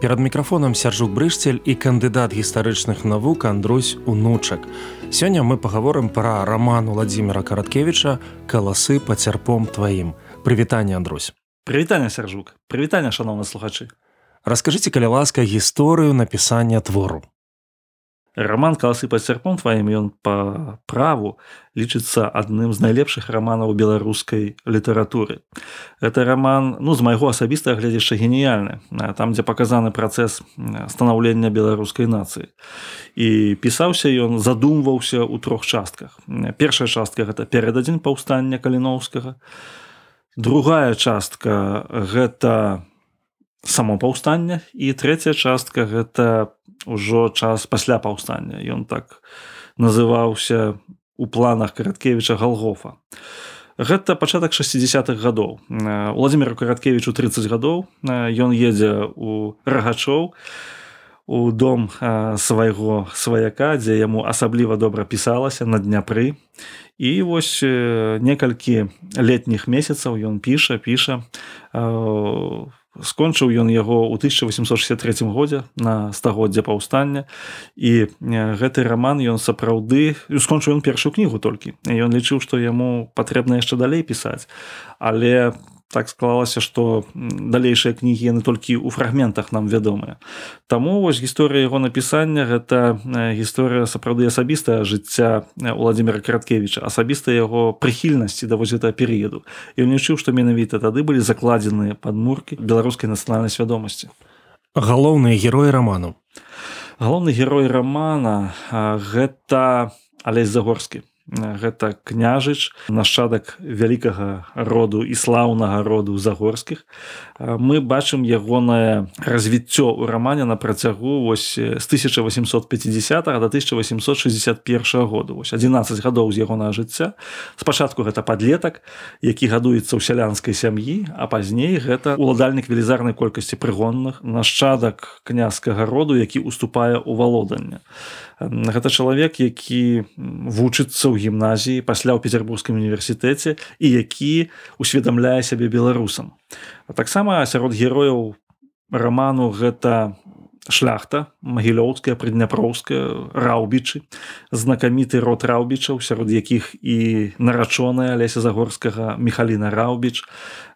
Перад мікрафонам сяржук брышцель і кандыдат гістарычных навук Андрусь унучак. Сёння мы пагаворым пра раман Владдзіміра караткевіча каласы пацярпом тваім. Прывітанне Андрусь. Прывітанне сяржук, прывітанне шаноўна слухачы. Раскажыце каля ласка гісторыю напісання твору. Раман каласы пад сярпом тваім ён па праву лічыцца адным з найлепшых раманаў беларускай літаратуры. Гэта раман ну з майго асабістага глядзяшча геніяльны, там дзе паказаны працэс станаўлення беларускай нацыі. І пісаўся ён задумваўся ў трох частках. Першая частка гэта перададзень паўстання каліноўскага. Другая частка гэта само паўстання і трэцяя частка гэта ўжо час пасля паўстання. Ён так называўся у планах караткевіча галгофа гэта пачатак 60-х гадоў. Владимиру караткевичу 30 гадоў. Ён едзе у рагачоў у дом свайго сваяка дзе яму асабліва добра пісалася на дняпры. І вось некалькі летніх месяцаў ён піша піша скончыў ён яго ў 1863 годзе на стагоддзя паўстання. І гэты раман ён сапраўды скончыў ён першую кнігу толькі. Ён лічыў што яму патрэбна яшчэ далей пісаць. Але так склалася што далейшыя кнігі яны толькі ў фрагментах нам вядомыя. Таму вось гісторыя яго напісання гэта гісторыя сапраўды асабістая жыцця владимира караткевича асабіста яго прыхільнасці да вось гэтага перыяду. Ён лічыў што менавіта тады былі закладзеныя падмуркі беларускай нацыянальнай свядомасці. Галоўныя героі раману. Галоўны герой рамана гэта алесь загорскі гэта княжыч нашчадак вялікага роду і слаўнага роду загорскіх. Мы бачым ягонае развіццё ў рамане на працягу вось з 1850 до 1861 году. Вось 11 гадоў з ягонага жыцця. Спачатку гэта подлетак які гадуецца ў сялянскай сям'і а пазней гэта уладальнік велізарнай колькасці прыгонных нашчадак княскага роду які уступае ў валоданне. Гэта чалавек які вучыцца ў гімназіі пасля ў петербургскім універсітэце і які усведамляе сябе беларусам. Таксама сярод герояў раману гэта шляхта магілёўская прыдняпроўская раўбічы знакаміты род раўбічаў сярод якіх і нарачоная алеся загорскага михаліна раўбіч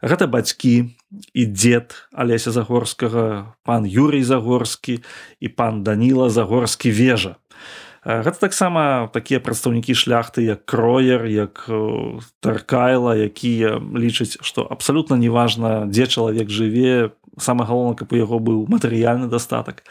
гэта бацькі і дзед алеся загорскага пан юрый загорскі і пан даніла загорскі вежа гэта таксама такія прадстаўнікі шляхты як кроер як таркайла якія лічаць што абсалютна неважна дзе чалавек жыве самае галоўна каб у яго быў матэрыяльны дастатак.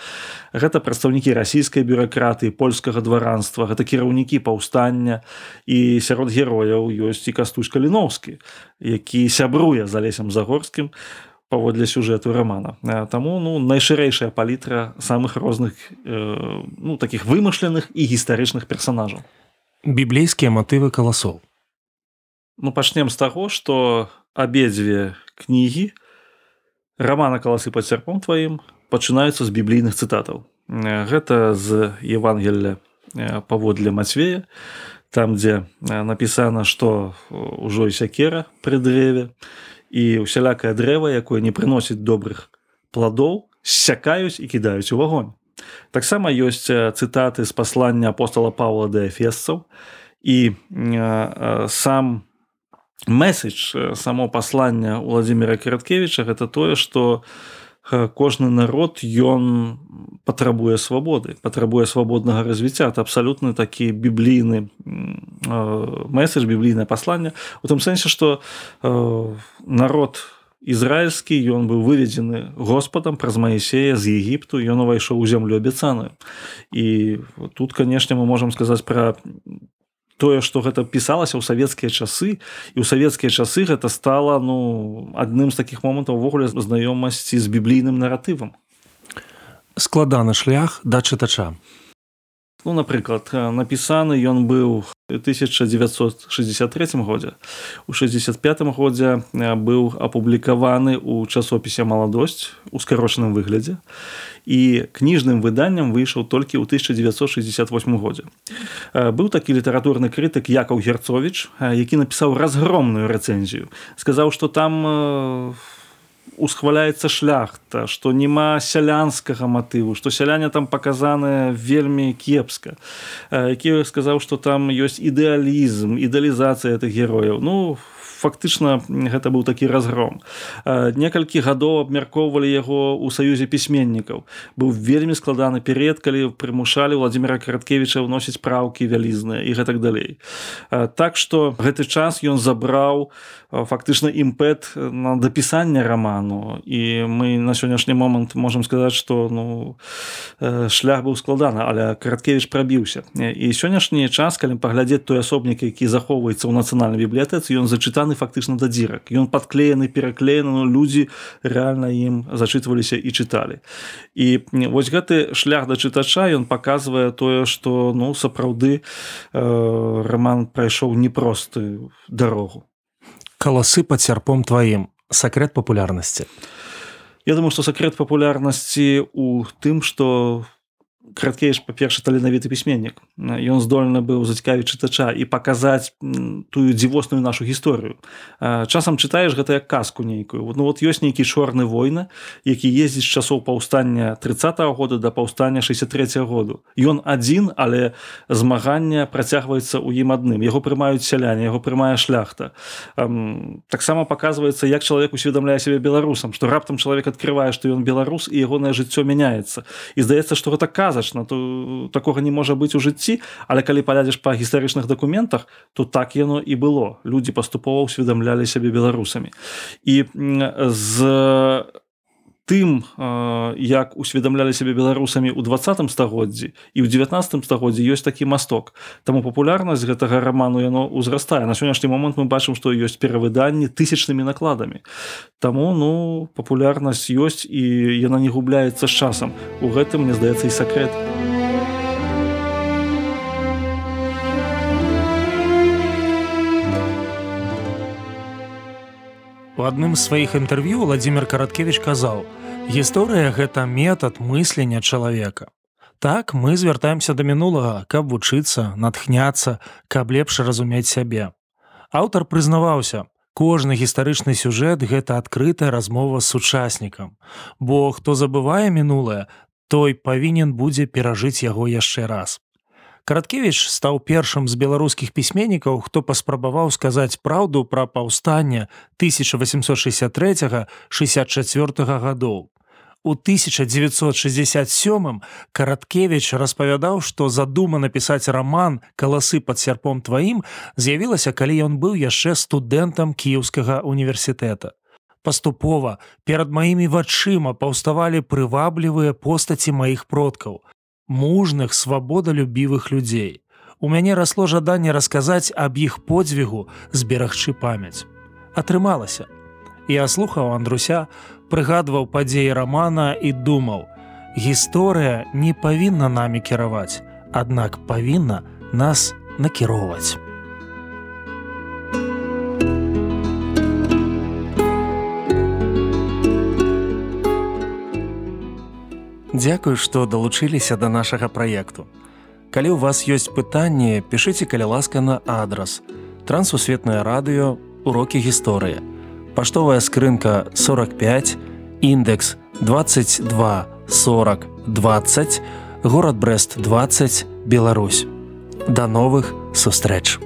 Гэта прадстаўнікі расійскай бюракратыі польскага дваранства гэта кіраўнікі паўстання. І сярод герояў ёсць і кастусь каліноўскі які сябруе за лесем загорскім. у паводле сюжэту романа. Таму ну найшырэйшая палітра самых розных э, ну таких вымышленых і гістарычных персонажаў. Біблейскія матывы каласоў. Ну пачнем з таго что абедзве кнігі романа каласы под цярпом тваім пачынаюцца з біблійных цытатаў. Гэта з евангелля паводле мацвея там дзе напісана что ўжо і сякера пры дрэве. і і усялякае дрэва якое не прыносіць добрых пладоў сякаюць і кідаюць у вагонь. Таксама ёсць цытаты з паслання апостала павла да эфесцаў. І э, сам месседж само паслання владимира караткевича гэта тое что кожны народ ён патрабуе свабоды патрабуе свабоднага развіцця. Это абсалютны такі біблійны месседж біблійнае пасланне у том сэнсе что народ ізраильскі ён быў выведзены господам праз маісея з егіпту ён увайшоў у зямлю абяцаную і тут канешне мы можемм сказаць пра тое што гэта пісалася ў савецкія часы. І ў савецкія часы гэта стала ну адным з такіх момантаў увогуле знаёмасці з біблійным наратывам. Складаны шлях да чытача. Ну, напрыклад напісаны ён быў 1963 годзе у 65 годзе быў апублікаваны ў часопісе маладосць у скарочаным выглядзе і кніжным выданнем выйшаў толькі ў 1968 годзе быў такі літаратурны крытык якаў герцович які напісаў разгромную рэцэнзію сказаў што там у усхваляецца шляхта што няма сялянскага матыву што сяляне там паказаны вельмі кепска. Які сказаў што там ёсць ідэалізм ідэалізацыя гэтых герояў. Ну в фактычна гэта быў такі разгром. Некалькі гадоў абмяркоўвалі яго ў саюзе пісьменнікаў. Быў вельмі складаны перыяд калі прымушалі владимира караткевича ўносіць праўкі вялізныя і гэтак далей. Так што гэты час ён забраў фактычна імпэт на дапісанне раману. І мы на сённяшні момант можемм сказаць што ну шлях быў складана але караткевич прабіўся. І сённяшні час калі паглядзець той асобнік які захоўваецца ў нацыянальнай бібліятэцы ён зачытаны зачытаны фактычна да дзірак ён падклеены пераклеены но людзі рэальна ім зачытваліся і чыталі і вось гэты шлях да чытача ён паказвае тое што ну сапраўды э, роман прайшоў непростую дарогу каласы пад сярпом тваім сакрэт папулярнасці Я думаю што сакрэт папулярнасці у тым што краткееш па-перша таленавіты пісьменнік. Ён здольны быў зацікавіць чытача і паказаць тую дзівосную нашу гісторыю. Часам чытаеш гэта як казку нейкую. Ну вот ёсць нейкі чорны войны які ездзіць часоў паўстання тридцать -го года да паўстання 63 -го году. Ён адзін але змагання працягваецца ў ім адным. Яго прымаюць сяляне яго прымае шляхта. Таксама паказваецца як чалавек усведамляе сябе беларусам што раптам чалавек адкрывае што ён беларус і ягонае жыццё мяняецца. І здаецца што гэта каза казачна то такога не можа быць у жыцці але калі палядзеш па гістарычных дакументах то так яно і было. Людзі паступова ўсведамлялі сябе беларусамі. І з тым як усведамлялі сябе беларусамі ў двадцатым стагоддзі і ў 19 стагоддзі ёсць такі масток таму папулярнасць гэтага раману яно ўзрастае на сённяшні момант мы бачым што ёсць перавыданні тысячнымі накладамі Таму ну папулярнасць ёсць і яна не губляецца з часам. У гэтым мне здаецца і сакрэт. У адным з сваіх інтэрв'ю Владзімир Караткевич казаў: Гісторыя гэта метад мыслення чалавека. Так мы звяртаемся да мінулага, каб вучыцца, натхняцца, каб лепш разумець сябе. Аўтар прызнаваўся, Кожны гістарычны сюжэт гэта адкрытая размова з сучаснікам. Бо хто забывае мінулае, той павінен будзе перажыць яго яшчэ раз. Караткевіч стаў першым з беларускіх пісьменнікаў, хто паспрабаваў сказаць праўду пра паўстанне 1863 64 гадоў. У 1967 караткевич распавядаў што задума напісаць раман каласы пад сярпом тваім з'явілася калі ён быў яшчэ студэнтам кіеўскага універсітэта паступова перад маімі вачыма паўставалі прываблівыя постаці маіх продкаў мужных свабодалюбівых людзей у мяне расло жаданне расказаць аб іх подзвігу зберагчы памяць. Атрымалася. Я слухаў андруся прыгадваў падзеі рамана і думаў: гісторыя не павінна намі кіраваць, аднак павінна нас накіроўваць. Дзякую, што далучыліся да нашага праекту. Калі ў вас ёсць пытанні, пішыце каля ласка на адрас. Трансусветнае радыё, урокі гісторыі паштовая скрынка 45 індекс 22 40 20 город брест 20 Беларусь да новых сустрэч